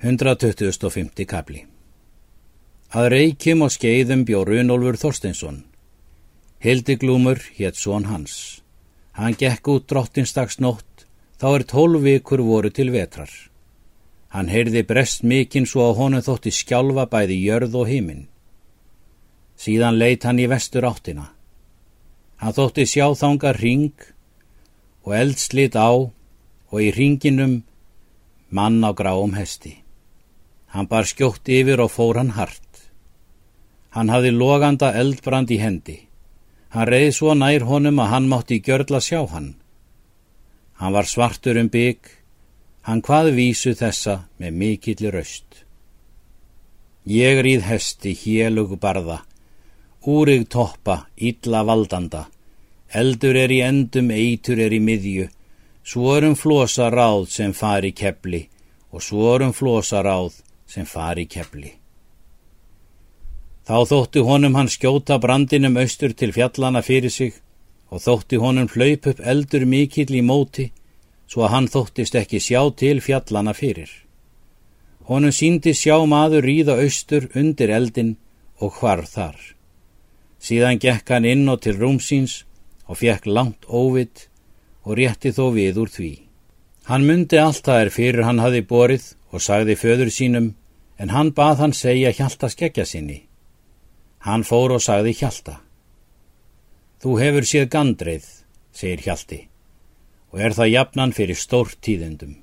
125. kapli Að reykjum og skeiðum bjó Runolfur Þorsteinsson. Hildiglúmur hétt són hans. Hann gekk út drottinstags nótt, þá er tólf vikur voru til vetrar. Hann heyrði brest mikinn svo að honum þótti skjálfa bæði jörð og heiminn. Síðan leitt hann í vestur áttina. Hann þótti sjá þanga ring og eldslit á og í ringinum mann á gráum hesti. Hann bar skjótt yfir og fór hann hart. Hann hafði loganda eldbrand í hendi. Hann reið svo nær honum að hann mátti gjörla sjá hann. Hann var svartur um bygg, hann hvað vísu þessa með mikillir raust. Ég ríð hesti hélug barða, úrig toppa, illa valdanda, eldur er í endum, eitur er í miðju, svorum flosa ráð sem fari kepli og svorum flosa ráð sem fari í kepli. Þá þótti honum hann skjóta brandinum austur til fjallana fyrir sig og þótti honum hlaup upp eldur mikill í móti svo að hann þóttist ekki sjá til fjallana fyrir. Honum síndi sjá maður ríða austur undir eldin og hvar þar. Síðan gekk hann inn og til rúmsins og fekk langt óvitt og rétti þó við úr því. Hann myndi allt það er fyrir hann hafi borið og sagði föður sínum en hann bað hann segja Hjalta skeggja sinni. Hann fór og sagði Hjalta. Þú hefur séð gandreið, segir Hjalti, og er það jafnan fyrir stórt tíðendum.